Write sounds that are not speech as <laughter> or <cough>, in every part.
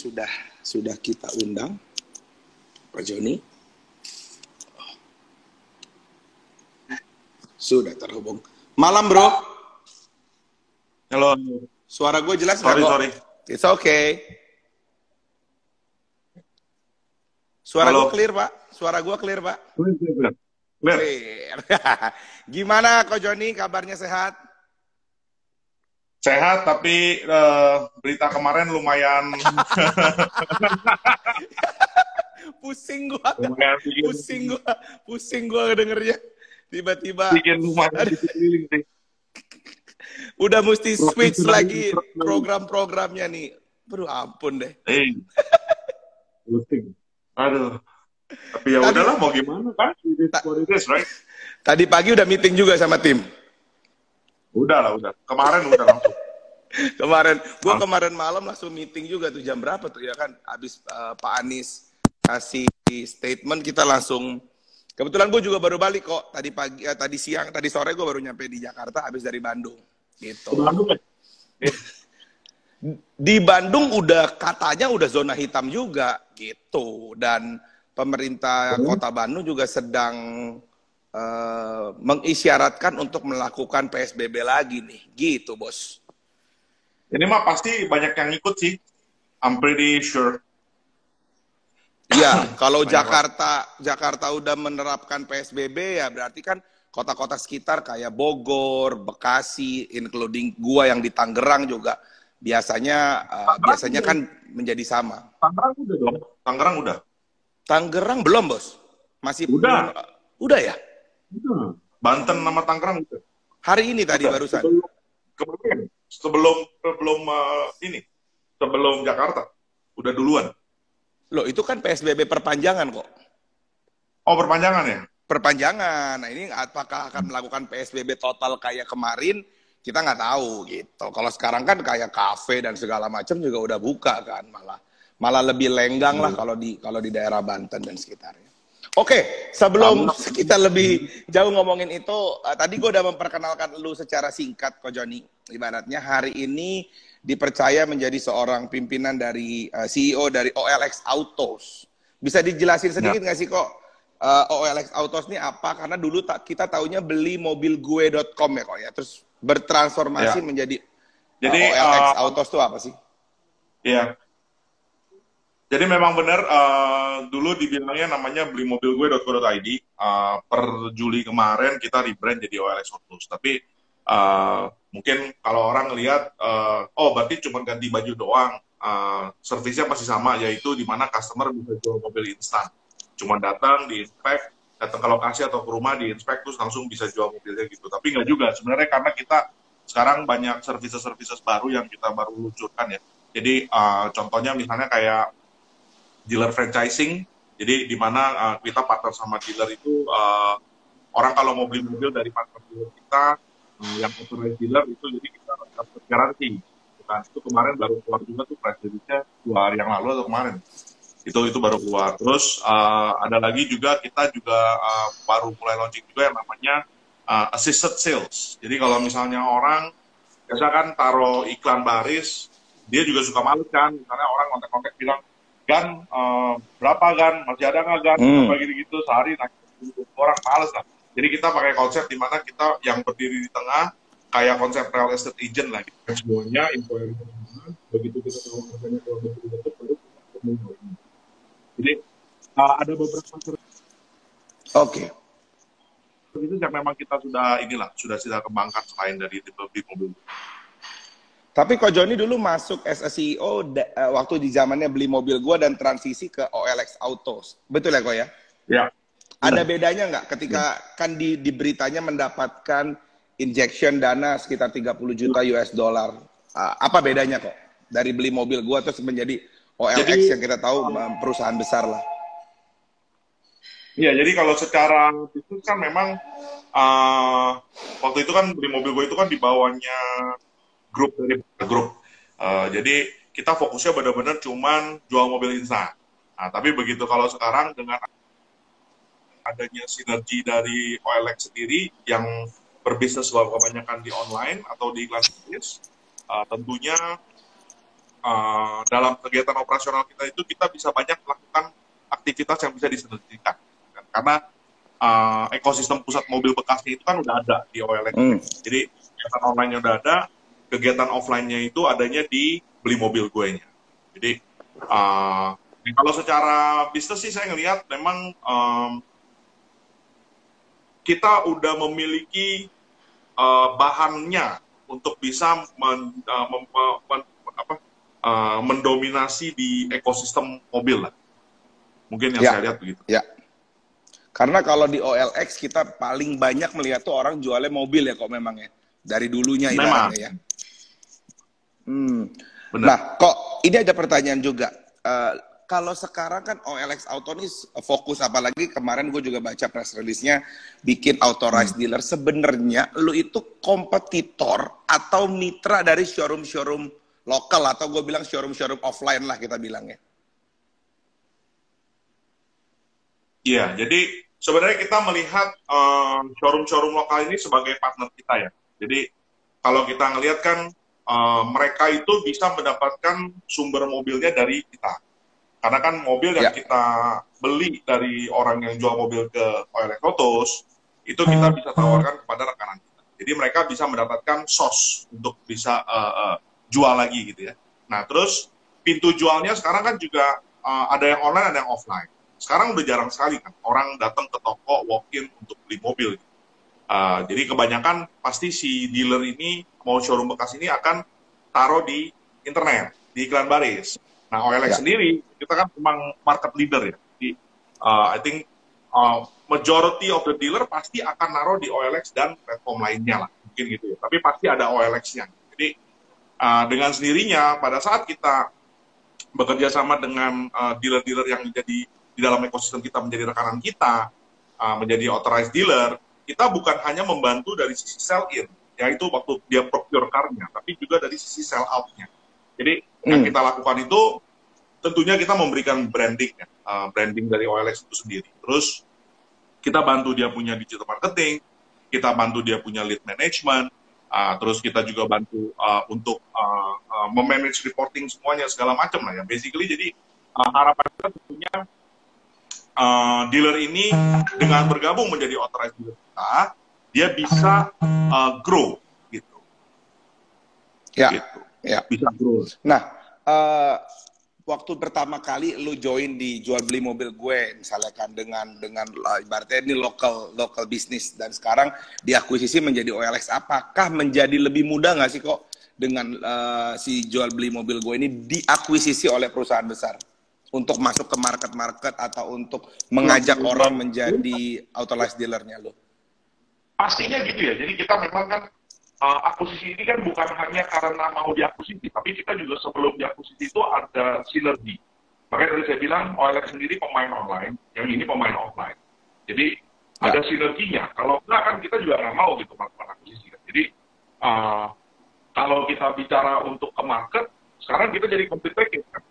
sudah sudah kita undang Pak Joni. Sudah terhubung. Malam bro. Halo. Suara gue jelas Sorry, kok? sorry. It's okay. Suara gue clear pak. Suara gue clear pak. Clear. Clear. <laughs> Gimana Ko Joni? Kabarnya sehat? Sehat, tapi eh, berita kemarin lumayan <laughs> Pusing gua. lumayan bikin, Pusing gua. Pusing gua dengernya. Tiba-tiba bikin lumayan bikin keliling sih. <laughs> udah mesti switch lagi program. program-programnya nih. Bro ampun deh. Eh, pusing. Aduh. Tapi ya udahlah mau gimana kan? Right? Tadi pagi udah meeting juga sama tim. Udah lah, udah. Kemarin udah langsung. <laughs> Kemarin, gua Ah. kemarin malam langsung meeting juga tuh jam berapa tuh ya kan? Habis eh, Pak Anies kasih statement kita langsung. Kebetulan gue juga baru balik kok tadi pagi, eh, tadi siang, tadi sore gue baru nyampe di Jakarta habis dari Bandung. Gitu. Bandung kan? <laughs> Di Bandung udah katanya udah zona hitam juga gitu dan pemerintah Hmm. Kota Bandung juga sedang eh, mengisyaratkan untuk melakukan PSBB lagi nih, gitu bos. Ini mah pasti banyak yang ikut sih. I'm pretty sure. Iya, <coughs> kalau Banyak Jakarta Jakarta udah menerapkan PSBB ya berarti kan kota-kota sekitar kayak Bogor, Bekasi, including gua yang di Tangerang juga biasanya uh, biasanya kan menjadi sama. Tangerang udah dong. Tangerang udah. Tangerang belum, Bos. Masih Udah. belum- udah ya? Banten sama Tangerang udah. Hari ini tadi Udah. barusan. Sebelum, kemarin. Sebelum sebelum eh, ini. Sebelum Jakarta. Udah duluan. Loh, itu kan PSBB perpanjangan kok. Oh, perpanjangan ya? Perpanjangan. Nah, ini apakah akan melakukan PSBB total kayak kemarin? Kita nggak tahu gitu. Kalau sekarang kan kayak kafe dan segala macam juga udah buka kan, malah malah lebih lenggang lah kalau di kalau di daerah Banten dan sekitarnya. Oke, sebelum kita lebih jauh ngomongin itu, eh, tadi gue udah memperkenalkan lu secara singkat, Ko Joni. Ibaratnya hari ini dipercaya menjadi seorang pimpinan dari eh, CEO dari OLX Autos. Bisa dijelasin sedikit nggak sih kok eh, OLX Autos ini apa? Karena dulu tak kita taunya beli mobilgue.com ya kok ya, terus bertransformasi Ya. menjadi Jadi, eh, OLX eh, Autos itu apa sih? Iya. Jadi memang benar eh, dulu dibilangnya namanya beli mobil gue.co.id. Eh, per Juli kemarin kita rebrand jadi OLX Autos. Tapi eh, mungkin kalau orang ngelihat, eh, oh berarti cuma ganti baju doang. Eh, servisnya masih sama, yaitu di mana customer bisa jual mobil instan. Cuma datang, diinspek, datang ke lokasi atau ke rumah, diinspek, terus langsung bisa jual mobilnya gitu. Tapi nggak juga, sebenarnya karena kita sekarang banyak services-services baru yang kita baru luncurkan ya. Jadi eh, contohnya misalnya kayak dealer franchising, jadi di mana eh, kita partner sama dealer itu eh, orang kalau mau beli mobil dari partner dealer kita eh, yang authorized dealer itu jadi kita dapat garansi. Nah, itu kemarin baru keluar juga tuh press release-nya dua hari yang lalu atau kemarin. Itu itu baru keluar. Terus eh, ada lagi juga kita juga eh, baru mulai launching juga yang namanya eh, assisted sales. Jadi kalau misalnya orang biasa kan taruh iklan baris, dia juga suka malu kan, misalnya orang kontak-kontak bilang, Gan, eh, berapa Gan, masih ada nggak Gan, Hmm. apa gitu-gitu, sehari naik 20 orang, males lah. Jadi kita pakai konsep di mana kita yang berdiri di tengah, kayak konsep real estate agent lah, gitu. semuanya, info yang kita begitu kita tahu harganya kalau betul betul baru kita ketemu. Jadi eh, ada beberapa Oke. itu yang memang kita sudah inilah sudah sudah kembangkan selain dari tipe mobil. Tapi Ko Joni dulu masuk as a CEO da- eh, waktu di zamannya beli mobil gua dan transisi ke OLX Autos. Betul ya Ko ya? Ya, Ada bedanya nggak ketika kan di, di beritanya mendapatkan injection dana sekitar 30 juta US dollar. Ah, apa bedanya kok dari beli mobil gua terus menjadi OLX Jadi- yang kita tahu um, perusahaan besar lah. Iya, jadi kalau secara bisnis kan memang uh, waktu itu kan beli mobil gue itu kan di bawahnya grup dari grup. Uh, jadi kita fokusnya benar-benar cuman jual mobil instan. Nah, tapi begitu kalau sekarang dengan adanya sinergi dari OLX sendiri yang berbisnis kebanyakan di online atau di iklan bisnis, uh, tentunya uh, dalam kegiatan operasional kita itu kita bisa banyak melakukan aktivitas yang bisa disinergikan karena uh, ekosistem pusat mobil bekasnya itu kan udah ada di OLX. Hmm. Jadi kegiatan online-nya udah ada, kegiatan offline-nya itu adanya di beli mobil gue nya. Jadi uh, kalau secara bisnis sih saya ngelihat memang um, kita udah memiliki uh, bahannya untuk bisa men, uh, mem, men, apa, uh, mendominasi di ekosistem mobil lah. Mungkin yang ya. saya lihat begitu. Ya. Karena kalau di OLX kita paling banyak melihat tuh orang jualnya mobil ya kok memang ya. Dari dulunya memang. ya. Hmm. Benar. Nah, kok ini ada pertanyaan juga. Uh, kalau sekarang kan OLX Auto ini fokus apalagi kemarin gue juga baca press release-nya bikin authorized hmm. dealer sebenarnya lu itu kompetitor atau mitra dari showroom-showroom lokal atau gue bilang showroom-showroom offline lah kita bilangnya. Iya, jadi sebenarnya kita melihat um, showroom-showroom lokal ini sebagai partner kita ya. Jadi kalau kita ngelihat kan um, mereka itu bisa mendapatkan sumber mobilnya dari kita. Karena kan mobil yang ya. kita beli dari orang yang jual mobil ke OLX Lotus, itu kita hmm. bisa tawarkan kepada rekanan kita. Jadi mereka bisa mendapatkan source untuk bisa uh, uh, jual lagi gitu ya. Nah terus pintu jualnya sekarang kan juga uh, ada yang online, ada yang offline sekarang udah jarang sekali kan orang datang ke toko walk-in untuk beli mobil. Uh, jadi kebanyakan pasti si dealer ini mau showroom bekas ini akan taruh di internet, di iklan baris. Nah OLX ya. sendiri kita kan memang market leader ya. Jadi uh, I think uh, majority of the dealer pasti akan naruh di OLX dan platform lainnya lah, mungkin gitu ya. Tapi pasti ada OLX-nya. Jadi uh, dengan sendirinya pada saat kita bekerja sama dengan dealer-dealer uh, yang jadi di dalam ekosistem kita menjadi rekanan kita, uh, menjadi authorized dealer, kita bukan hanya membantu dari sisi sell in, yaitu waktu dia procure car-nya, tapi juga dari sisi sell out-nya. Jadi hmm. yang kita lakukan itu tentunya kita memberikan branding, ya, uh, branding dari OLX itu sendiri. Terus kita bantu dia punya digital marketing, kita bantu dia punya lead management, uh, terus kita juga bantu uh, untuk uh, uh, memanage reporting semuanya segala macam lah ya. Basically jadi uh, harapan kita tentunya uh, dealer ini dengan bergabung menjadi authorized dealer kita, dia bisa uh, grow gitu. Ya. Gitu. Ya. Bisa grow. Nah, uh, waktu pertama kali lu join di jual beli mobil gue misalnya kan dengan dengan ibaratnya ini lokal lokal bisnis dan sekarang diakuisisi menjadi OLX apakah menjadi lebih mudah nggak sih kok dengan uh, si jual beli mobil gue ini diakuisisi oleh perusahaan besar? Untuk masuk ke market-market atau untuk mengajak orang menjadi authorized dealernya lo? Pastinya gitu ya. Jadi kita memang kan uh, akuisisi ini kan bukan hanya karena mau diakuisisi, tapi kita juga sebelum diakuisisi itu ada sinergi. Makanya tadi saya bilang OLX sendiri pemain online, yang ini pemain offline. Jadi ya. ada sinerginya. Kalau enggak kan kita juga nggak mau gitu melakukan akuisisi. Kan. Jadi uh, kalau kita bicara untuk ke market, sekarang kita jadi complete package kan.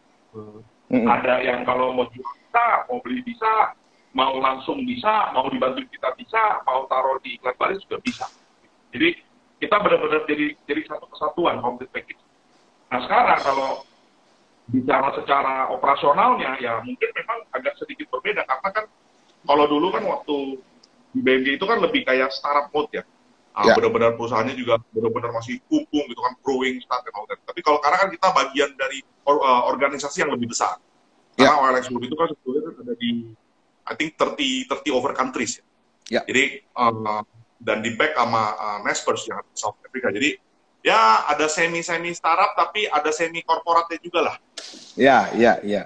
Mm-hmm. Ada yang kalau mau jual bisa, mau beli bisa, mau langsung bisa, mau dibantu kita bisa, mau taruh di iklan baris juga bisa. Jadi kita benar-benar jadi jadi satu kesatuan complete package. Nah sekarang kalau bicara secara operasionalnya ya mungkin memang agak sedikit berbeda karena kan kalau dulu kan waktu di BMG itu kan lebih kayak startup mode ya. Uh, ya. benar-benar perusahaannya juga benar-benar masih kumpung gitu kan growing start and all that. Tapi kalau sekarang kan kita bagian dari or, uh, organisasi yang lebih besar. Karena ya. OLX Group itu kan sebetulnya kan ada di I think 30 30 over countries ya. ya. Jadi uh, dan di back sama uh, Naspers yang di South Africa. Jadi ya ada semi semi startup tapi ada semi korporatnya juga lah. Ya, ya, ya.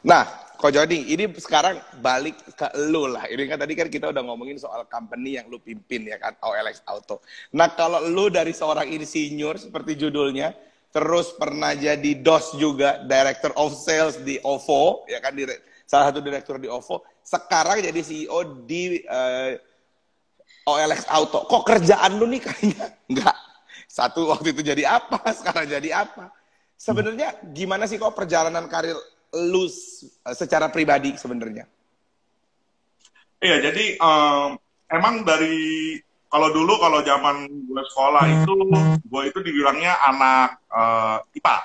Nah, Ko Jody, ini sekarang balik ke lu lah. Ini kan tadi kan kita udah ngomongin soal company yang lu pimpin ya kan, OLX Auto. Nah kalau lu dari seorang insinyur seperti judulnya, terus pernah jadi DOS juga, Director of Sales di OVO, ya kan, di, salah satu direktur di OVO, sekarang jadi CEO di uh, eh, OLX Auto. Kok kerjaan lu nih kayaknya <laughs> enggak? Satu waktu itu jadi apa, <laughs> sekarang jadi apa? Sebenarnya gimana sih kok perjalanan karir lu secara pribadi sebenarnya? Iya, jadi um, emang dari kalau dulu kalau zaman gue sekolah itu gue itu dibilangnya anak uh, IPA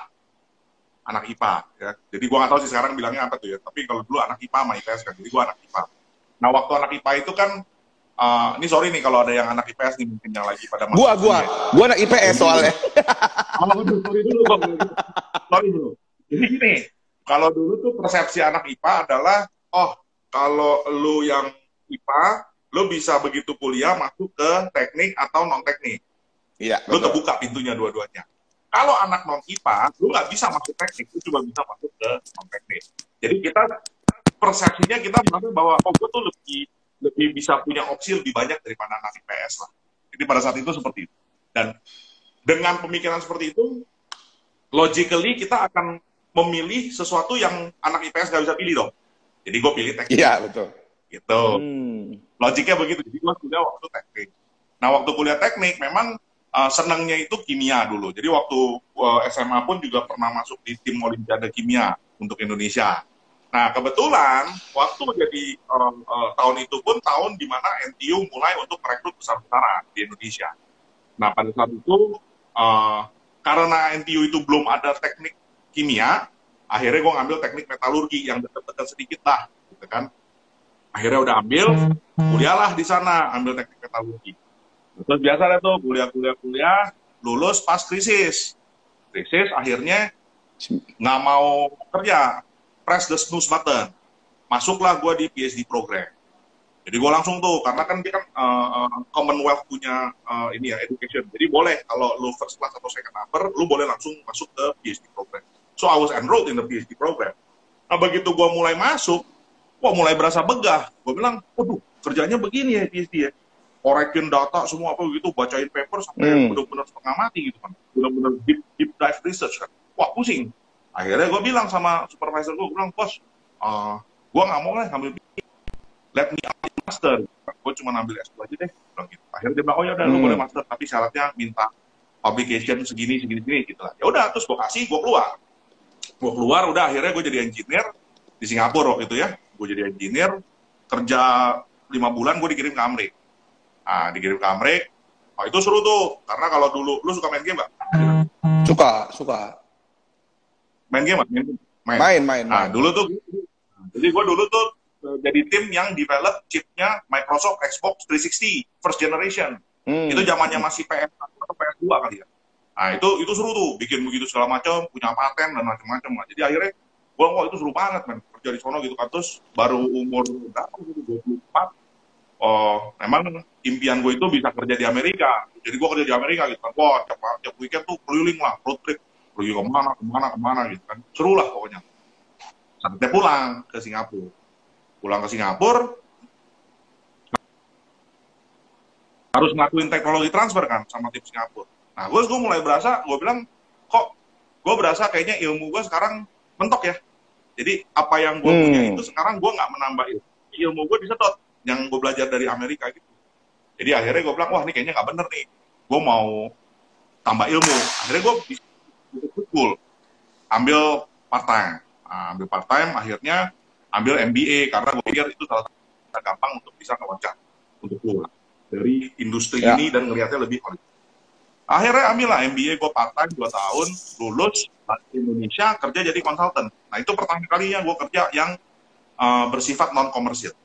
anak IPA ya. Jadi gue nggak tahu sih sekarang bilangnya apa tuh ya tapi kalau dulu anak IPA sama IPS kan jadi gue anak IPA nah waktu anak IPA itu kan uh, ini sorry nih kalau ada yang anak IPS nih mungkin yang lagi pada gua gua. ya. gua anak IPS soalnya. <laughs> Oh, sorry dulu. Sorry dulu. Jadi gini kalau dulu tuh persepsi anak IPA adalah oh kalau lu yang IPA lu bisa begitu kuliah masuk ke teknik atau non teknik iya lu terbuka pintunya dua-duanya kalau anak non IPA, lu nggak bisa masuk teknik, lu cuma bisa masuk ke non teknik. Jadi kita persepsinya kita merasa bahwa oh gue tuh lebih lebih bisa punya opsi lebih banyak daripada anak IPS lah. Jadi pada saat itu seperti itu. Dan dengan pemikiran seperti itu, logically kita akan memilih sesuatu yang anak IPS nggak bisa pilih dong. Jadi gue pilih teknik. Iya betul. Gitu. Hmm. Logiknya begitu. Jadi gue kuliah waktu teknik. Nah waktu kuliah teknik memang uh, senangnya itu kimia dulu. Jadi waktu uh, eh, SMA pun juga pernah masuk di tim Olimpiade Kimia untuk Indonesia. Nah kebetulan waktu jadi uh, uh, tahun itu pun tahun di mana NTU mulai untuk merekrut besar-besaran di Indonesia. Nah pada saat itu uh, karena NTU itu belum ada teknik kimia, akhirnya gue ngambil teknik metalurgi yang dekat-dekat sedikit lah, gitu kan. Akhirnya udah ambil, kuliahlah di sana ambil teknik metalurgi Terus biasa deh tuh kuliah-kuliah-kuliah, lulus pas krisis. Krisis akhirnya nggak mau kerja, press the snooze button. Masuklah gue di PhD program. Jadi gue langsung tuh, karena kan dia kan uh, Commonwealth punya uh, ini ya, education. Jadi boleh kalau lu first class atau second upper, lu boleh langsung masuk ke PhD program. So I was enrolled in the PhD program. Nah begitu gue mulai masuk, wah mulai berasa begah. Gue bilang, waduh kerjanya begini ya PhD ya. Korekin data semua apa gitu bacain paper sampai hmm. benar-benar setengah mati gitu kan benar-benar deep, deep dive research kan wah pusing. Akhirnya gue bilang sama supervisor gue bilang bos uh, gue nggak mau lah ngambil let me ambil master. Gue cuma ambil S2 aja deh. Bilang gitu. Akhirnya dia bilang oh ya udah hmm. lu boleh master tapi syaratnya minta publication segini segini segini gitu lah. Ya udah terus gue kasih gue keluar gue keluar udah akhirnya gue jadi engineer di Singapura waktu itu ya gue jadi engineer kerja lima bulan gue dikirim ke Amerika Nah, dikirim ke Amrik. Oh, itu seru tuh. Karena kalau dulu, lu suka main game nggak? Suka, suka. Main game nggak? Main, main, main. Nah, main. dulu tuh, jadi gue dulu tuh eh, jadi tim yang develop chipnya Microsoft Xbox 360 first generation. Hmm. Itu zamannya masih PS1 atau PS2 kali ya. Nah, itu itu seru tuh, bikin begitu segala macam, punya paten dan macam-macam lah. Jadi akhirnya gue kok itu seru banget man, kerja di sono gitu kan. Terus baru umur berapa gitu, 24, oh memang impian gue itu bisa kerja di Amerika. Jadi gue kerja di Amerika gitu kan. Wah, tiap, tiap weekend tuh keliling lah, road trip. Pergi ke mana, ke mana, ke mana gitu kan. Seru lah pokoknya. Sampai pulang ke Singapura. Pulang ke Singapura, harus ngelakuin teknologi transfer kan sama tim Singapura. Nah, gue, gue mulai berasa, gue bilang, kok gue berasa kayaknya ilmu gue sekarang mentok ya. Jadi apa yang gue hmm. punya itu sekarang gue nggak menambah ilmu. Ilmu gue disedot yang gue belajar dari Amerika gitu. Jadi akhirnya gue bilang, wah ini kayaknya nggak bener nih. Gue mau tambah ilmu. Akhirnya gue bisa full. Ambil part time. Nah, ambil part time, akhirnya ambil MBA karena gue pikir itu salah satu gampang untuk bisa ngeloncat untuk keluar dari industri ya. ini dan ngelihatnya lebih kualitas. Akhirnya ambil lah MBA gue part time 2 tahun, lulus di Indonesia kerja jadi konsultan. Nah itu pertama kalinya gue kerja yang uh, bersifat non komersil.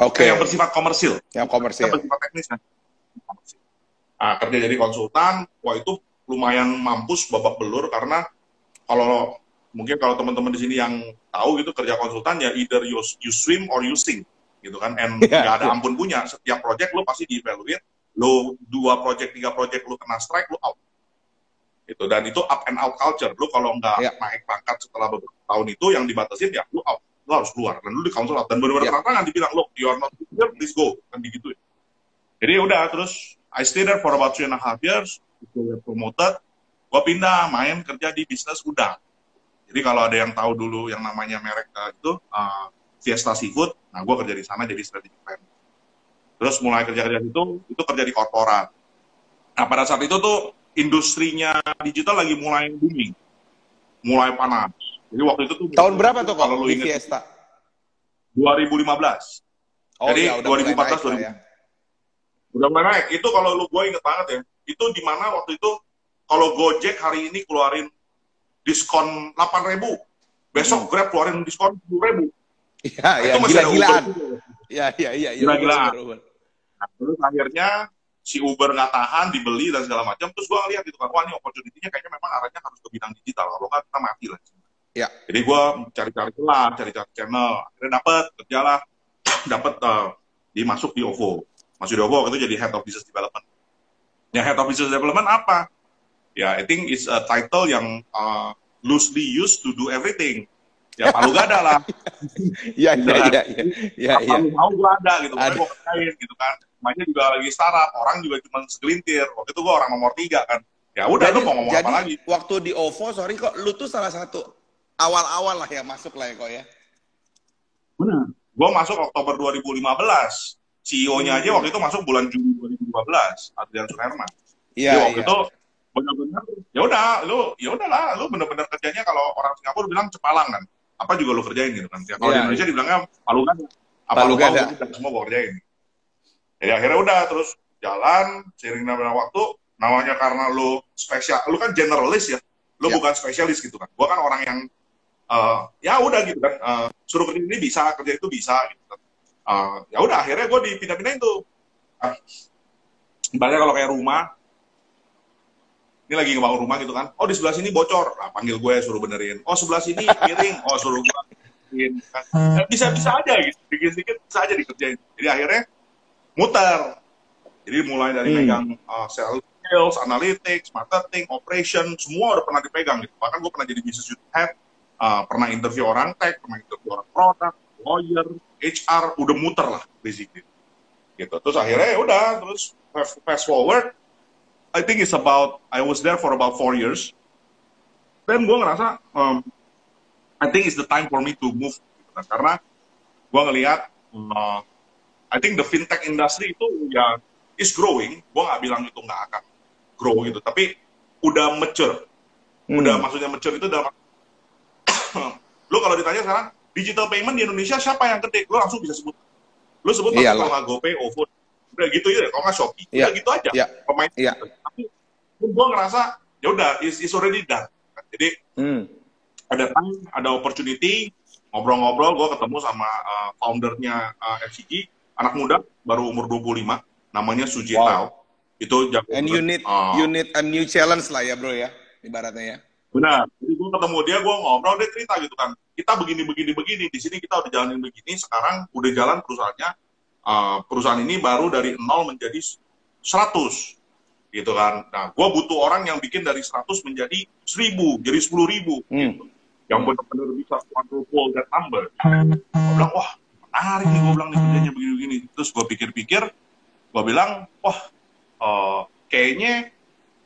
Oke. Okay. Yang bersifat komersil. Yang komersil. Yang bersifat teknis kan. Nah, kerja jadi konsultan, wah itu lumayan mampus babak belur karena kalau mungkin kalau teman-teman di sini yang tahu gitu kerja konsultan ya either you, you swim or you sink gitu kan and <laughs> yeah, gak ada yeah. ampun punya setiap project lo pasti dievaluate lo dua project tiga project lo kena strike lo out. Itu dan itu up and out culture. Lo kalau nggak yeah. naik pangkat setelah beberapa tahun itu yang dibatasin ya lo out. Lo harus keluar. Dan lu di council dan benar-benar yeah. terang dibilang lo you are not here please go. Kan digituin jadi ya udah terus I stay there for about three and a half years. Gue promoted. Gue pindah main kerja di bisnis udang jadi kalau ada yang tahu dulu yang namanya merek uh, itu uh, Fiesta Seafood nah gue kerja di sana jadi strategic plan terus mulai kerja kerja itu itu kerja di korporat nah pada saat itu tuh industrinya digital lagi mulai booming mulai panas jadi waktu itu tuh tahun berapa tuh kalau lu ingat Fiesta? 2015. Oh, Jadi ya, 2014 2015. Ya. Udah mulai naik. Itu kalau lu gue inget banget ya. Itu di mana waktu itu kalau Gojek hari ini keluarin diskon 8.000, besok hmm. Grab keluarin diskon 10.000. Iya, nah, iya, gila-gilaan. Iya, iya, iya. Gila-gilaan. Nah, terus akhirnya si Uber nggak tahan, dibeli dan segala macam. Terus gue ngeliat gitu kan, wah ini opportunity-nya kayaknya memang arahnya harus ke bidang digital. Kalau nggak kita mati lah. Ya. Jadi gue cari-cari celah, cari-cari channel. Akhirnya dapet, kerjalah. dapet, uh, di masuk di OVO. Masuk di OVO, itu jadi Head of Business Development. Ya, Head of Business Development apa? Ya, I think it's a title yang uh, loosely used to do everything ya <laughs> palu gak ada lah iya iya iya mau gue ada gitu ada. gue kerjain gitu kan mainnya juga lagi startup orang juga cuma segelintir waktu itu gue orang nomor tiga kan ya udah lu mau ngomong jadi, apa lagi waktu di OVO sorry kok lu tuh salah satu awal-awal lah ya masuk lah ya kok ya benar gue masuk Oktober 2015 CEO-nya aja waktu itu masuk bulan Juni 2015 Adrian Suherman iya waktu iya. itu benar-benar ya udah lu ya udahlah lu benar-benar kerjanya kalau orang Singapura bilang cepalang kan apa juga lo kerjain gitu kan. Ya, kalau yeah. di iya. Indonesia dibilangnya palu gada. Apa palu gada. semua gue kerjain. Jadi akhirnya udah terus jalan seiring dengan waktu namanya karena lo spesial, lo kan generalis ya, lo yeah. bukan spesialis gitu kan. Gue kan orang yang uh, ya udah gitu kan, uh, suruh kerja ini bisa, kerja itu bisa gitu kan. Uh, ya udah akhirnya gue dipindah-pindahin tuh. Uh, kalau kayak rumah, ini lagi ngebangun rumah gitu kan oh di sebelah sini bocor nah, panggil gue suruh benerin oh sebelah sini miring oh suruh gue kan. bisa bisa aja gitu dikit dikit bisa aja dikerjain jadi akhirnya muter. Jadi mulai dari hmm. megang uh, sales analytics marketing operation semua udah pernah dipegang gitu. Bahkan gue pernah jadi business unit head uh, pernah interview orang tech pernah interview orang produk lawyer HR udah muter lah basically. Gitu. Terus akhirnya ya udah terus fast forward I think it's about I was there for about four years. Dan gue ngerasa um, I think it's the time for me to move. Karena gue ngelihat uh, I think the fintech industry itu ya is growing. Gue nggak bilang itu nggak akan grow gitu, tapi udah mature. Hmm. Udah maksudnya mature itu dalam <coughs> lu kalau ditanya sekarang digital payment di Indonesia siapa yang gede? Lu langsung bisa sebut. Lu sebut kalau nggak GoPay, OVO, udah gitu ya kalau nggak Shopee yeah. udah gitu aja yeah. pemain yeah. tapi gue ngerasa ya udah is, is already done jadi hmm. ada time ada opportunity ngobrol-ngobrol gue ketemu sama uh, foundernya uh, FCG anak muda baru umur 25 namanya Suji wow. Tao itu jago and you need uh, you need a new challenge lah ya bro ya ibaratnya ya benar jadi gue ketemu dia gue ngobrol dia cerita gitu kan kita begini begini begini di sini kita udah jalanin begini sekarang udah jalan perusahaannya uh, perusahaan ini baru dari nol menjadi 100 gitu kan. Nah, gue butuh orang yang bikin dari 100 menjadi 1000, jadi 10 ribu. Hmm. Gitu. Yang benar-benar bisa quadruple that number. Gue bilang, wah menarik nih gue bilang nih kerjanya begini-begini. Terus gue pikir-pikir, gue bilang, wah uh, kayaknya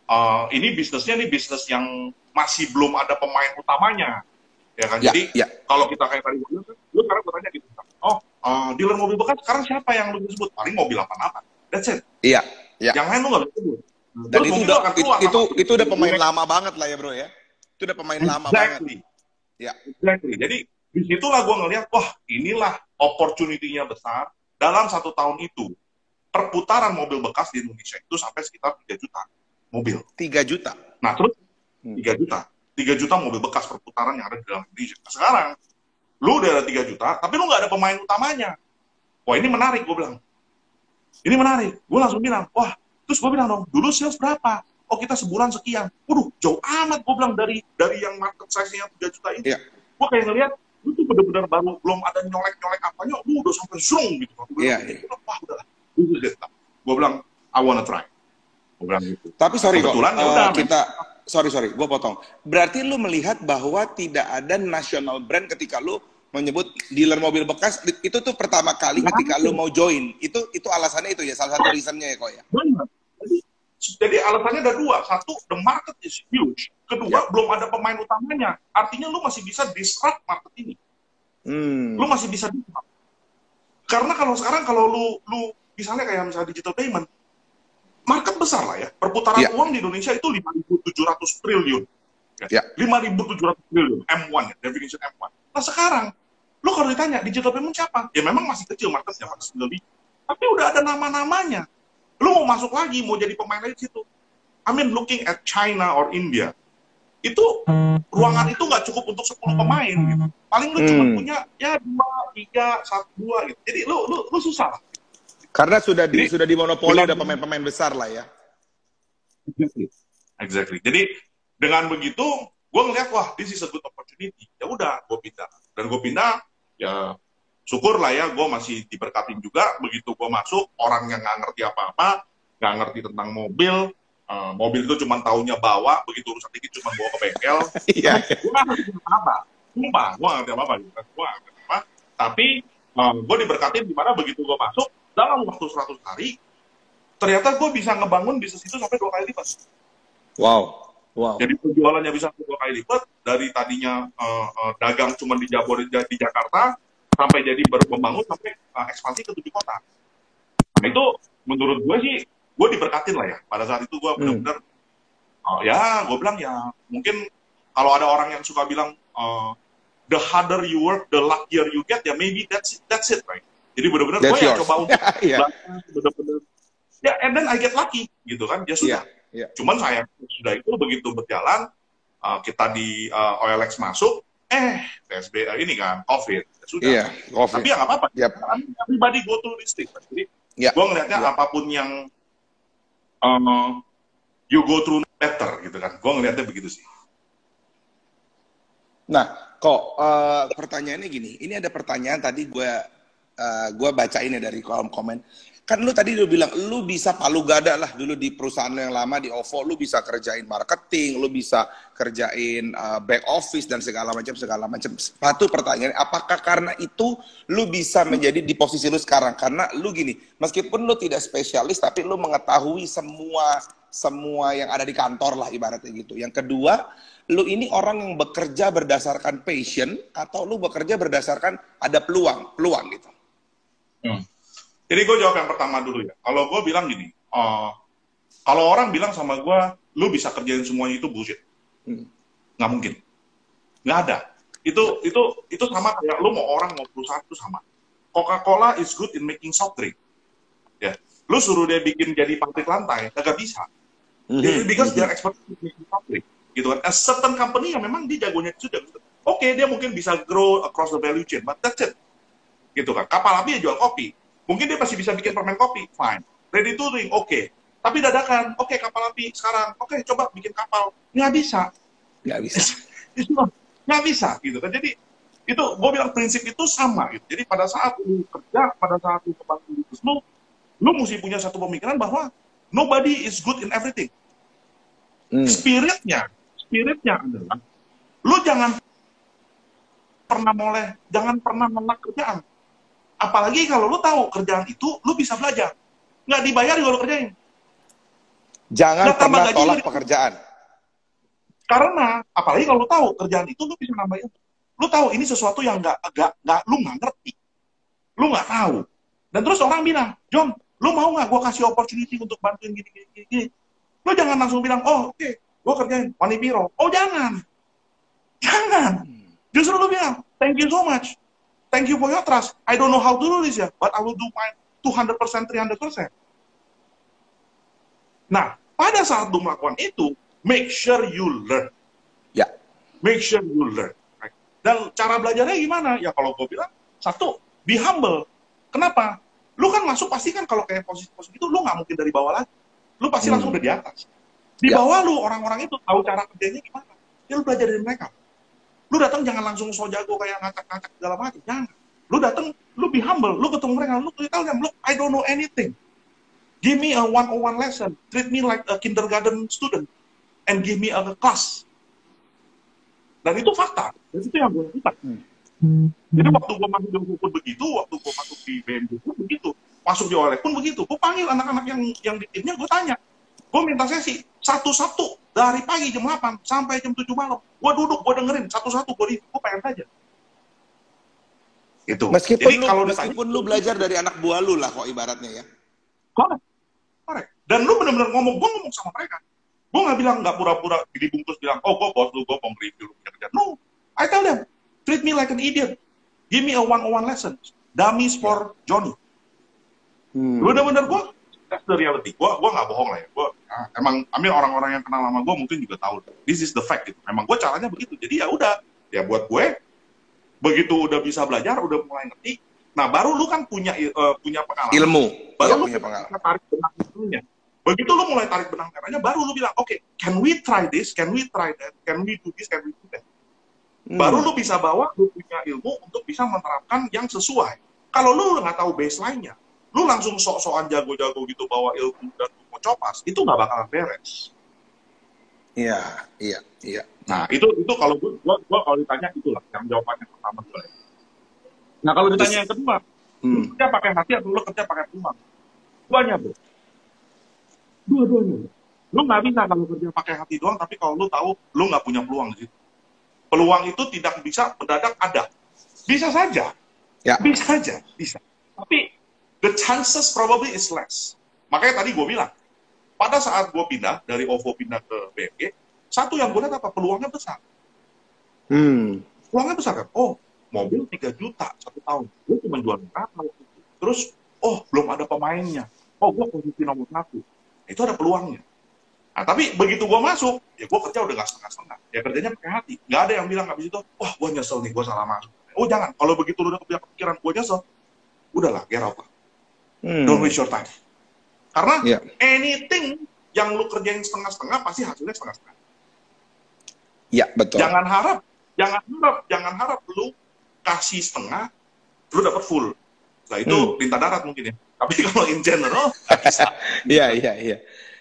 uh, ini bisnisnya nih bisnis yang masih belum ada pemain utamanya. Ya kan, ya, jadi ya. kalau kita kayak tadi gue lu sekarang gue tanya gitu, oh uh, dealer mobil bekas sekarang siapa yang lu sebut? Paling mobil apa-apa. That's it. Iya. iya. Yang lain lu nggak bisa sebut. Dan itu udah itu, itu, itu udah pemain lama banget lah ya bro ya. Itu udah pemain exactly. lama banget. Ya. Exactly. Jadi di situlah gue ngeliat, wah inilah opportunity-nya besar. Dalam satu tahun itu, perputaran mobil bekas di Indonesia itu sampai sekitar 3 juta mobil. 3 juta? Nah terus, 3 hmm. juta. 3 juta mobil bekas perputaran yang ada di dalam Indonesia. Nah, sekarang, Lu udah ada 3 juta, tapi lu nggak ada pemain utamanya. Wah ini menarik, gue bilang. Ini menarik. Gue langsung bilang, wah, terus gue bilang dong, dulu sales berapa? Oh kita sebulan sekian. Waduh, jauh amat gue bilang dari dari yang market size-nya 3 juta ini. Yeah. Gue kayak ngeliat, lu tuh bener-bener baru belum ada nyolek-nyolek apanya, lu udah sampai zoom gitu. Bilang, yeah, yeah. wah udah. Gue bilang, I wanna try. Gue bilang gitu. Tapi sorry kok, uh, kita sorry sorry, gue potong. Berarti lu melihat bahwa tidak ada national brand ketika lu menyebut dealer mobil bekas itu tuh pertama kali ketika lu mau join itu itu alasannya itu ya salah satu reasonnya ya kok ya jadi, jadi alasannya ada dua satu the market is huge kedua ya. belum ada pemain utamanya artinya lu masih bisa disrupt market ini hmm. lu masih bisa disrupt karena kalau sekarang kalau lu lu misalnya kayak misalnya digital payment market besar lah ya perputaran ya. uang di Indonesia itu 5.700 triliun ya. 5.700 triliun M1 ya definition M1 nah sekarang Lo kalau ditanya digital payment siapa? Ya memang masih kecil marketnya masih lebih. Tapi udah ada nama-namanya. Lu mau masuk lagi, mau jadi pemain lagi di situ. I mean looking at China or India, itu ruangan itu nggak cukup untuk 10 pemain gitu. Paling lu cuma Hmm. punya ya dua, tiga, satu, dua gitu. Jadi lu lu, lu susah. Karena sudah di, Jadi- sudah dimonopoli ada pemain-pemain besar lah ya. Exactly. Exactly. Jadi dengan begitu, gue ngeliat wah this is a good opportunity. Ya udah, gue pindah. Dan gue pindah, ya syukur lah ya, gue masih diberkatin juga. Begitu gue masuk, orang yang nggak ngerti apa-apa, nggak ngerti tentang mobil, eh, mobil itu cuma taunya bawa, begitu urusan dikit cuma bawa ke bengkel. <laughs> Iya. gue nggak ngerti apa-apa. Sumpah, gue nggak ngerti apa-apa. Gitu. Gue ngerti apa. Tapi gue diberkatin di mana begitu gue masuk, dalam waktu 100 hari, ternyata gue bisa ngebangun bisnis itu sampai dua kali lipat. Wow. Wow. Jadi penjualannya bisa dua kali lipat dari tadinya eh, eh, dagang cuma di Jabodetabek di Jakarta sampai jadi baru membangun sampai eh, ekspansi ke tujuh kota. Nah, itu menurut gue sih gue diberkatin lah ya. Pada saat itu gue benar-benar oh, ya gue bilang ya mungkin kalau ada orang yang suka bilang eh, the harder you work the luckier you get ya maybe that's it, that's it right. Jadi benar-benar gue ya yours. coba untuk <laughs> Iya. benar-benar ya and then I get lucky gitu kan ya sudah Iya. Iya. Cuman saya sudah itu begitu berjalan, uh, kita di uh, OLX masuk, eh PSB uh, ini kan COVID, ya sudah. Iya. Covid. Tapi ya nggak apa-apa. Yap. Everybody go to this thing. Jadi Ya. gue ngelihatnya Ya. apa pun yang uh, you go through better gitu kan. Gue ngelihatnya begitu sih. Nah, kok eh, pertanyaannya gini, ini ada pertanyaan tadi gue eh, gua bacain ya dari kolom komen. Kan lu tadi lu bilang lu bisa palu gada lah dulu di perusahaan yang lama di OVO, lu bisa kerjain marketing, lu bisa kerjain eh, back office dan segala macam segala macam. Satu pertanyaan, apakah karena itu lu bisa menjadi di posisi lu sekarang? Karena lu gini, meskipun lu tidak spesialis tapi lu mengetahui semua semua yang ada di kantor lah ibaratnya gitu. Yang kedua, lu ini orang yang bekerja berdasarkan passion atau lu bekerja berdasarkan ada peluang, peluang gitu. Jadi gue jawab yang pertama dulu ya. Kalau gue bilang gini, uh, kalau orang bilang sama gue, lu bisa kerjain semuanya itu bullshit. Hmm. Nggak mungkin. Nggak ada. Itu itu itu sama kayak lu mau orang mau perusahaan itu sama. Coca-Cola is good in making soft drink. Ya. Lu suruh dia bikin jadi pabrik lantai, kagak bisa. Mhm. Because they're expert in making soft drink. Gitu kan. A certain company yang memang dia jagonya itu sudah. Oke, dia mungkin bisa grow across the value chain, but that's it. Gitu kan. Kapal api ya jual kopi. Mungkin dia masih bisa bikin permen kopi, fine. Ready to drink, oke. Tapi dadakan, oke kapal api sekarang, oke coba bikin kapal. Nggak bisa. Nggak bisa. <laughs> Itu nggak bisa gitu kan. Jadi itu gue bilang prinsip itu sama gitu. Jadi pada saat lu kerja, pada saat lu kebangun bisnis lu, lu mesti punya satu pemikiran bahwa nobody is good in everything. Hmm. Spiritnya, spiritnya adalah lu jangan pernah boleh, jangan pernah menolak kerjaan. Apalagi kalau lu tahu kerjaan itu lu bisa belajar. Nggak dibayar juga lu kerjain. Jangan Nggak tambah pernah gaji, tolak pekerjaan. Karena apalagi kalau lu tahu kerjaan itu lu bisa nambahin. Lu tahu ini sesuatu yang nggak nggak nggak lu nggak ngerti. Lu nggak tahu. Dan terus orang bilang, John, lu mau nggak gua kasih opportunity untuk bantuin gini gini gini. gini. Lu jangan langsung bilang, oh oke, gua kerjain Wani Biro. Oh jangan, jangan. Justru lu bilang, thank you so much. Thank you for your trust. I don't know how to do this ya, but I will do my 200%, 300%. Nah, pada saat lu melakukan itu, make sure you learn. Ya. Make sure you learn. Right? Dan cara belajarnya gimana? Ya kalau gue bilang, satu, be humble. Kenapa? Lu kan masuk pasti kan kalau kayak posisi-posisi itu, lu nggak mungkin dari bawah lagi. Lu pasti Hmm. langsung udah di atas. Di Ya. bawah lu, orang-orang itu tahu cara kerjanya gimana. Ya lu belajar dari mereka. Lu datang jangan langsung so jago kayak ngacak-ngacak segala macam. Jangan. Lu datang, lu be humble. Lu ketemu mereka, lu tell them, look, I don't know anything. Give me a one-on-one lesson. Treat me like a kindergarten student. And give me a class. Dan itu fakta. Dan itu yang gue lakukan. Jadi waktu gue masuk di Hukum begitu, waktu gue masuk di BMG pun begitu. Masuk di OLX pun begitu. Gue panggil anak-anak yang yang di timnya, gue tanya. Gue minta sesi satu-satu dari pagi jam 8 sampai jam 7 malam. Gue duduk, gue dengerin satu-satu, gue review, gue pengen aja. Itu. Meskipun Jadi lu, kalau ditanya- meskipun lu belajar dari anak buah lu lah kok ibaratnya ya. Correct. Correct. Dan lu benar-benar ngomong, gue ngomong sama mereka. Gue nggak bilang nggak pura-pura dibungkus bilang, oh gue bos lu, gue mau review lu punya kerjaan. No, I tell them, treat me like an idiot. Give me a one-on-one lesson. Dummies for Johnny. Hmm. Benar-benar gue that's the reality. Gue gua nggak bohong lah ya. Gua, ah, emang, ambil orang-orang yang kenal lama gue mungkin juga tahu. This is the fact gitu. Emang gue caranya begitu. Jadi ya udah, ya buat gue, begitu udah bisa belajar, udah mulai ngerti. Nah baru lu kan punya uh, punya pengalaman. Ilmu. Baru ya, lu punya pengalaman. tarik benang ilmunya. Begitu lu mulai tarik benang merahnya, baru lu bilang, oke, okay, can we try this? Can we try that? Can we do this? Can we do that? Hmm. Baru lu bisa bawa, lu punya ilmu untuk bisa menerapkan yang sesuai. Kalau lu nggak tahu baseline-nya, lu langsung sok-sokan jago-jago gitu bawa ilmu dan lu mau copas, itu nggak bakalan beres. Iya, iya, iya. Nah, itu itu kalau gua, gua, gua kalau ditanya itulah yang jawabannya pertama gue. Nah, kalau ditanya yang kedua, hmm. lu kerja pakai hati atau lu kerja pakai peluang? Duanya, bro. Dua-duanya. Lu nggak bisa kalau kerja pakai hati doang, tapi kalau lu tahu lu nggak punya peluang di situ. Peluang itu tidak bisa mendadak ada. Bisa saja. Ya. Bisa saja, bisa. Tapi chances probably is less. Makanya tadi gue bilang, pada saat gue pindah dari OVO pindah ke BMG, satu yang gue lihat apa? Peluangnya besar. Hmm. Peluangnya besar kan? Oh, mobil 3 juta satu tahun. Gue cuma jual berapa Terus, oh belum ada pemainnya. Oh, gue posisi nomor satu itu ada peluangnya. Nah, tapi begitu gue masuk, ya gue kerja udah gak setengah-setengah. Ya kerjanya pakai hati. Gak ada yang bilang habis itu, wah gue nyesel nih, gue salah masuk. Oh jangan, kalau begitu lu udah kepikiran gue nyesel, udahlah, get out Hmm. Don't waste your time. Karena yeah. anything yang lu kerjain setengah-setengah, pasti hasilnya setengah-setengah. Iya, betul. Jangan harap, jangan harap, jangan harap lu kasih setengah, lu dapat full. Nah itu hmm. tinta darat mungkin ya. Tapi <laughs> kalau in general Iya <laughs> iya iya.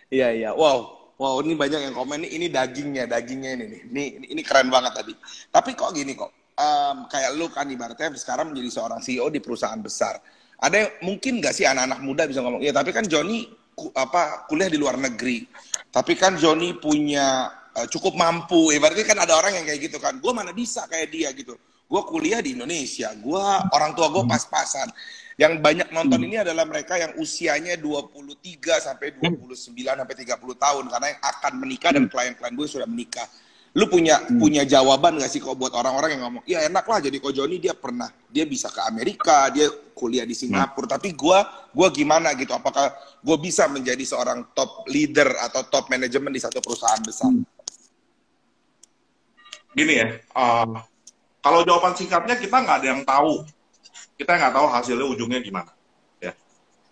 Iya iya. Wow. Wow, ini banyak yang komen ini dagingnya, dagingnya ini nih. Ini ini keren banget tadi. Tapi kok gini kok. Um, kayak lu kan ibaratnya sekarang menjadi seorang CEO di perusahaan besar. Ada yang mungkin nggak sih anak-anak muda bisa ngomong, ya tapi kan Joni ku, apa kuliah di luar negeri. Tapi kan Joni punya uh, cukup mampu. Ibaratnya kan ada orang yang kayak gitu kan. Gue mana bisa kayak dia gitu. Gue kuliah di Indonesia. Gue orang tua gue pas-pasan. Yang banyak nonton hmm. ini adalah mereka yang usianya 23 sampai 29 sampai 30 tahun karena yang akan menikah dan hmm. klien-klien gue sudah menikah. Lu punya hmm. punya jawaban gak sih kok buat orang-orang yang ngomong, "Ya enak lah jadi kok Joni dia pernah dia bisa ke Amerika, dia kuliah di Singapura, hmm. tapi gue gua gimana gitu? Apakah gue bisa menjadi seorang top leader atau top manajemen di satu perusahaan besar?" Hmm. Gini ya, uh, kalau jawaban singkatnya kita nggak ada yang tahu kita nggak tahu hasilnya ujungnya gimana. Ya.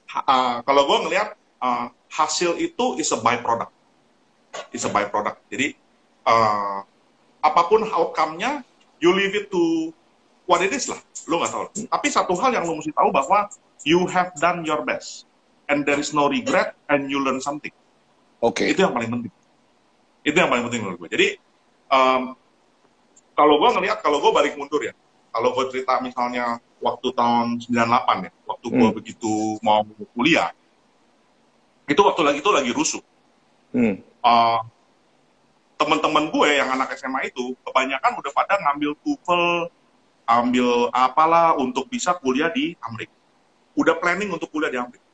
Uh, kalau gue ngelihat uh, hasil itu is a byproduct, is a byproduct. Jadi uh, apa pun outcome-nya, you leave it to what it is lah. Lo nggak tahu. Tapi satu hal yang lo mesti tahu bahwa you have done your best and there is no regret and you learn something. Oke. Okay. Itu yang paling penting. Itu yang paling penting menurut gue. Jadi um, kalau gue ngelihat kalau gue balik mundur ya, kalau gue cerita misalnya waktu tahun 98 ya, waktu hmm. gue begitu mau kuliah, itu waktu lagi itu lagi rusuh. Hmm. Uh, teman-teman gue yang anak SMA itu kebanyakan udah pada ngambil TOEFL, ambil apalah untuk bisa kuliah di Amerika. Udah planning untuk kuliah di Amerika.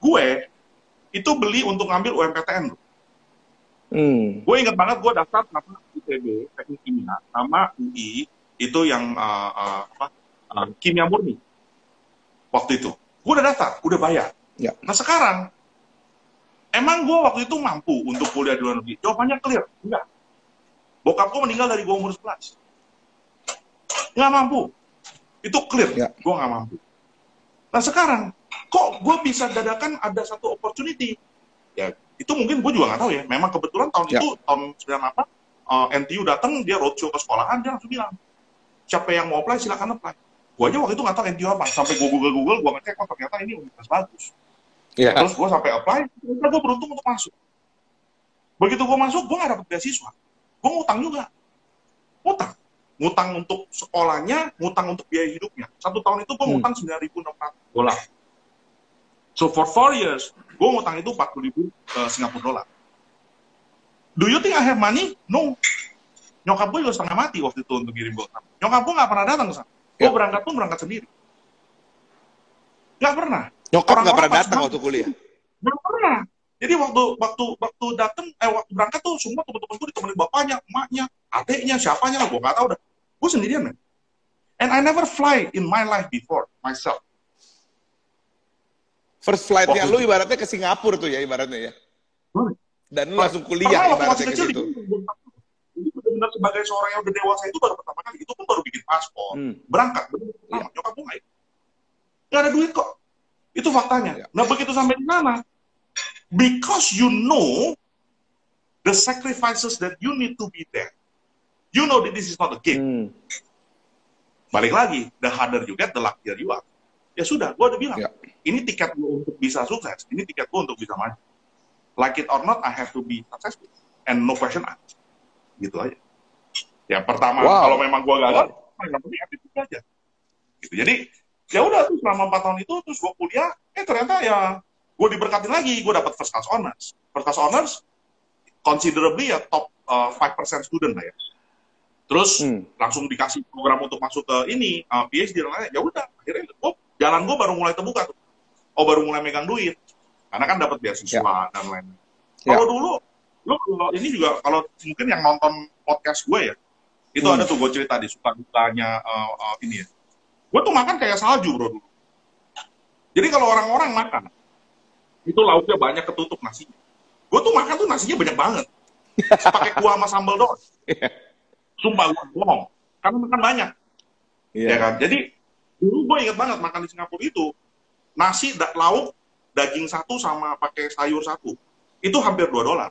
Gue itu beli untuk ngambil UMPTN Hmm. Gue inget banget gue daftar nama ITB, teknik kimia, sama UI, itu yang uh, uh, apa, uh, kimia murni waktu itu. Gue udah daftar, udah bayar. Ya. Nah sekarang, emang gue waktu itu mampu untuk kuliah di luar negeri? Jawabannya clear, enggak. Bokap gue meninggal dari gue umur 11. Nggak mampu. Itu clear, ya. gue nggak mampu. Nah sekarang, kok gue bisa dadakan ada satu opportunity? Ya, itu mungkin gue juga nggak tahu ya. Memang kebetulan tahun ya. itu, tahun 98, uh, NTU datang, dia roadshow ke sekolahan, dia langsung bilang, siapa yang mau apply silakan apply gue aja waktu itu nggak tahu NTU apa sampai gue google google gue ngecek oh ternyata ini universitas bagus yeah. terus gue sampai apply ternyata gue beruntung untuk masuk begitu gue masuk gue nggak dapet beasiswa gue ngutang juga ngutang ngutang untuk sekolahnya ngutang untuk biaya hidupnya satu tahun itu gue hmm. ngutang enam ratus dolar so for four years gue ngutang itu empat puluh ribu uh, Singapura dolar do you think I have money no Nyokap gue juga setengah mati waktu itu untuk kirim gue Nyokap gue gak pernah datang ke sana. Gue ya. berangkat pun berangkat sendiri. Gak pernah. Nyokap gak pernah datang waktu kuliah? Gak pernah. Jadi waktu waktu waktu datang, eh waktu berangkat tuh semua teman-teman gue ditemenin bapaknya, emaknya, adiknya, siapanya lah, gue gak tahu dah. Gue sendirian, man. And I never fly in my life before myself. First flight-nya lu ibaratnya ke Singapura tuh ya ibaratnya ya. Dan lu langsung kuliah Pernah waktu ibaratnya masih ke kecil situ. benar-benar sebagai seorang yang udah dewasa itu baru pertama kali. Itu pun baru bikin paspor. Hmm. Berangkat. Bener, pertama, Nyokap gue nggak ikut. Nggak ada duit kok. Itu faktanya. Ya. Nah begitu sampai di sana, because you know the sacrifices that you need to be there, you know that this is not a game. Hmm. Balik lagi, the harder you get, the luckier you are. Ya sudah, gue udah bilang, Ya. ini tiket gue untuk bisa sukses, ini tiket gue untuk bisa maju. Like it or not, I have to be successful. And no question asked. Gitu aja. Ya pertama, Wow. kalau memang gue gagal, yang penting attitude aja. Gitu. Jadi, ya udah tuh selama 4 tahun itu, terus gue kuliah, eh ternyata ya gue diberkatin lagi, gue dapat first class honors. First class honors, considerably ya top uh, 5% student lah ya. Terus Hmm. langsung dikasih program untuk masuk ke ini uh, PhD dan lain-lain. Ya udah, akhirnya oh, jalan gue baru mulai terbuka tuh. Oh baru mulai megang duit. Karena kan dapat beasiswa dan lain-lain. Ya. Kalau dulu, lu ini juga kalau mungkin yang nonton podcast gue ya, itu Hmm. ada tuh gue cerita di suka dukanya uh, uh, ini ya. Gue tuh makan kayak salju bro dulu. Jadi kalau orang-orang makan, itu lauknya banyak ketutup nasinya. Gue tuh makan tuh nasinya banyak banget. Pakai kuah sama sambal doang. Iya. Sumpah gue bohong. Karena makan banyak. Iya. Ya kan? Jadi dulu gue inget banget makan di Singapura itu nasi da- lauk daging satu sama pakai sayur satu itu hampir 2 dolar.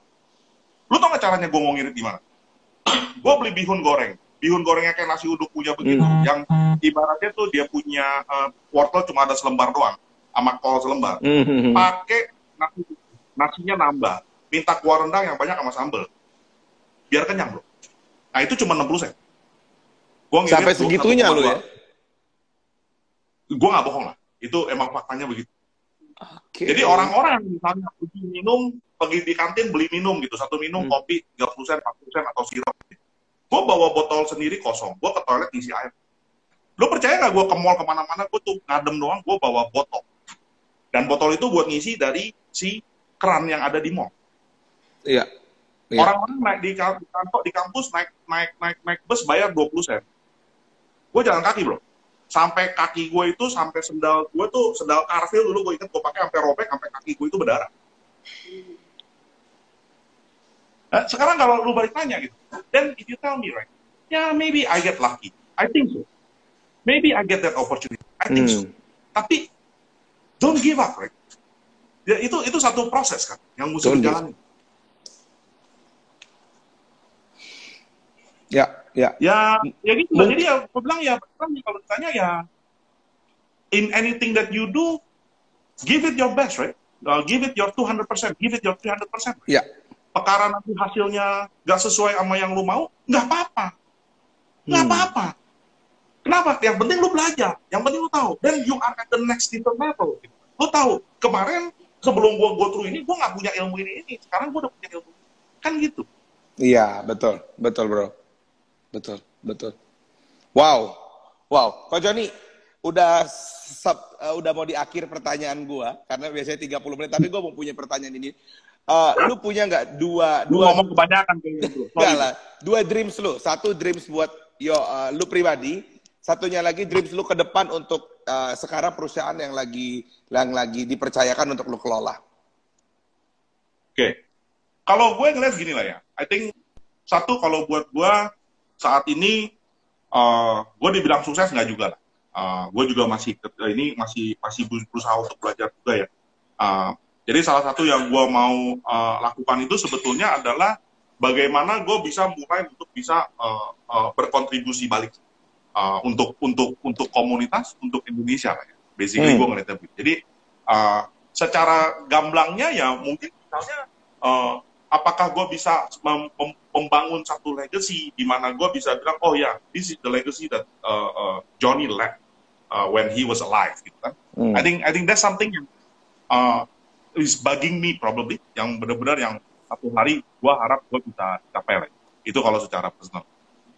Lu tau gak caranya gue mau ngirit gimana? gue beli bihun goreng. Bihun gorengnya kayak nasi uduk punya begitu. Hmm. Yang ibaratnya tuh dia punya eh, wortel cuma ada selembar doang. Sama kol selembar. Hmm. Pakai nasi, nasinya nambah. Minta kuah rendang yang banyak sama sambel. Biar kenyang bro. Nah itu cuma 60 sen. Gua Sampai segitunya 1,2. lu ya. gue nggak bohong lah itu emang faktanya begitu Oke. jadi orang-orang yang misalnya pergi minum pergi di kantin beli minum gitu satu minum Hmm. kopi 30 sen 40 sen atau sirup gue bawa botol sendiri kosong. Gue ke toilet ngisi air. Lo percaya nggak gue ke mall ke mana-mana gue tuh ngadem doang gue bawa botol. Dan botol itu buat ngisi dari si keran yang ada di mall. Iya. Iya. orang-orang naik di ka- di kantor di kampus naik naik naik naik bus bayar 20 sen. Gue jalan kaki bro. Sampai kaki gue itu sampai sendal gue tuh sendal Carvel dulu gue inget gue pakai sampai robek sampai kaki gue itu berdarah Nah, sekarang kalau lu balik tanya gitu then if you tell me right yeah maybe I get lucky I think so maybe I get that opportunity I think so Hmm. tapi don't give up right ya, itu itu satu proses kan yang mesti dijalani Ya, ya. Ya, ya gitu. Mungkin- Jadi ya, aku bilang ya, kalau ditanya ya, in anything that you do, give it your best, right? Uh, give it your 200%, give it your 300%. Ya. Perkara nanti hasilnya nggak sesuai sama yang lu mau, nggak apa-apa. Nggak Hmm. apa-apa. Kenapa? Yang penting lu belajar. Yang penting lu tahu. Then you are at the next different level. Lu tahu, kemarin sebelum gua go through ini, gua nggak punya ilmu ini, ini. Sekarang gua udah punya ilmu. Kan gitu. Iya, betul. Betul, Bro. Betul, betul. Wow. Wow. Kok Joni, udah sub- eh, udah mau di akhir pertanyaan gua karena biasanya 30 menit tapi gua mau punya pertanyaan ini. Eh, lu punya nggak dua Lu dua ngomong kebanyakan kayaknya, bro. enggak lah, dua dreams lu. Satu dreams buat yo eh, lu pribadi, satunya lagi dreams lu ke depan untuk eh, sekarang perusahaan yang lagi yang lagi dipercayakan untuk lu kelola. Oke. Kalau gue ngeliat gini lah ya. I think satu kalau buat gue saat ini uh, gue dibilang sukses nggak juga lah. Uh, gue juga masih ini masih masih berusaha untuk belajar juga ya. Uh, jadi salah satu yang gue mau uh, lakukan itu sebetulnya adalah bagaimana gue bisa mulai untuk bisa uh, uh, berkontribusi balik uh, untuk untuk untuk komunitas untuk Indonesia ya. Basically Hmm. gue ngeliatnya begitu. Jadi uh, secara gamblangnya ya mungkin misalnya uh, apakah gue bisa mem- mem- membangun satu legacy di mana gue bisa bilang oh ya this is the legacy that uh, uh, Johnny left uh, when he was alive gitu kan. Hmm. I think I think that's something yang uh, is bugging me probably yang benar-benar yang satu hari gue harap gue bisa capai lah. Itu kalau secara personal.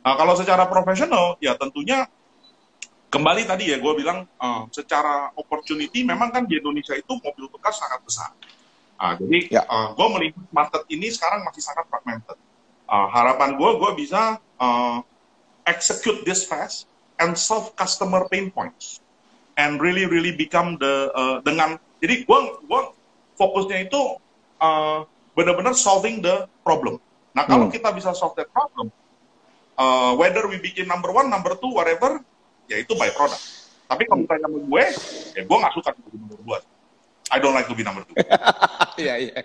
Nah, kalau secara profesional ya tentunya kembali tadi ya gue bilang uh, secara opportunity memang kan di Indonesia itu mobil bekas sangat besar. Ah, jadi Ya. gue melihat market ini sekarang masih sangat fragmented. Ah, harapan gue, gue bisa uh, execute this fast and solve customer pain points. and really really become the uh, dengan jadi gue gua fokusnya itu uh, benar-benar solving the problem. Nah kalau hmm. kita bisa solve that problem, uh, whether we bikin number one, number two, whatever, ya itu by product. Tapi kalau misalnya sama gue, ya gue nggak suka jadi nomor dua. I don't like to be number two. <laughs> Iya, iya.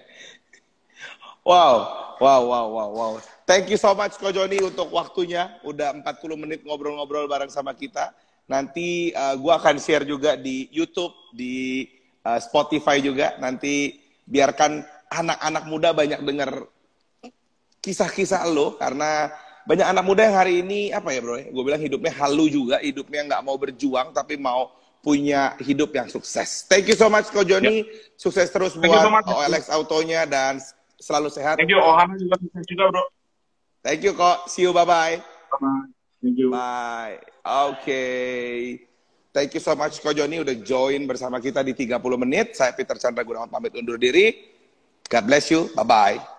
Wow, wow, wow, wow, wow. Thank you so much Ko Joni untuk waktunya. Udah 40 menit ngobrol-ngobrol bareng sama kita. Nanti uh, gue akan share juga di YouTube, di uh, Spotify juga. Nanti biarkan anak-anak muda banyak dengar kisah-kisah lo karena banyak anak muda yang hari ini apa ya bro? Gue bilang hidupnya halu juga, hidupnya nggak mau berjuang tapi mau punya hidup yang sukses. Thank you so much Ko Joni. Yeah. Sukses terus Thank buat so OLX Autonya dan selalu sehat. Thank you Ohana juga sukses juga bro. Thank you kok. See you bye bye. Bye. Thank you. Bye. Oke. Okay. Thank you so much Ko Joni udah join bersama kita di 30 menit. Saya Peter Chandra Gunawan pamit undur diri. God bless you. Bye bye.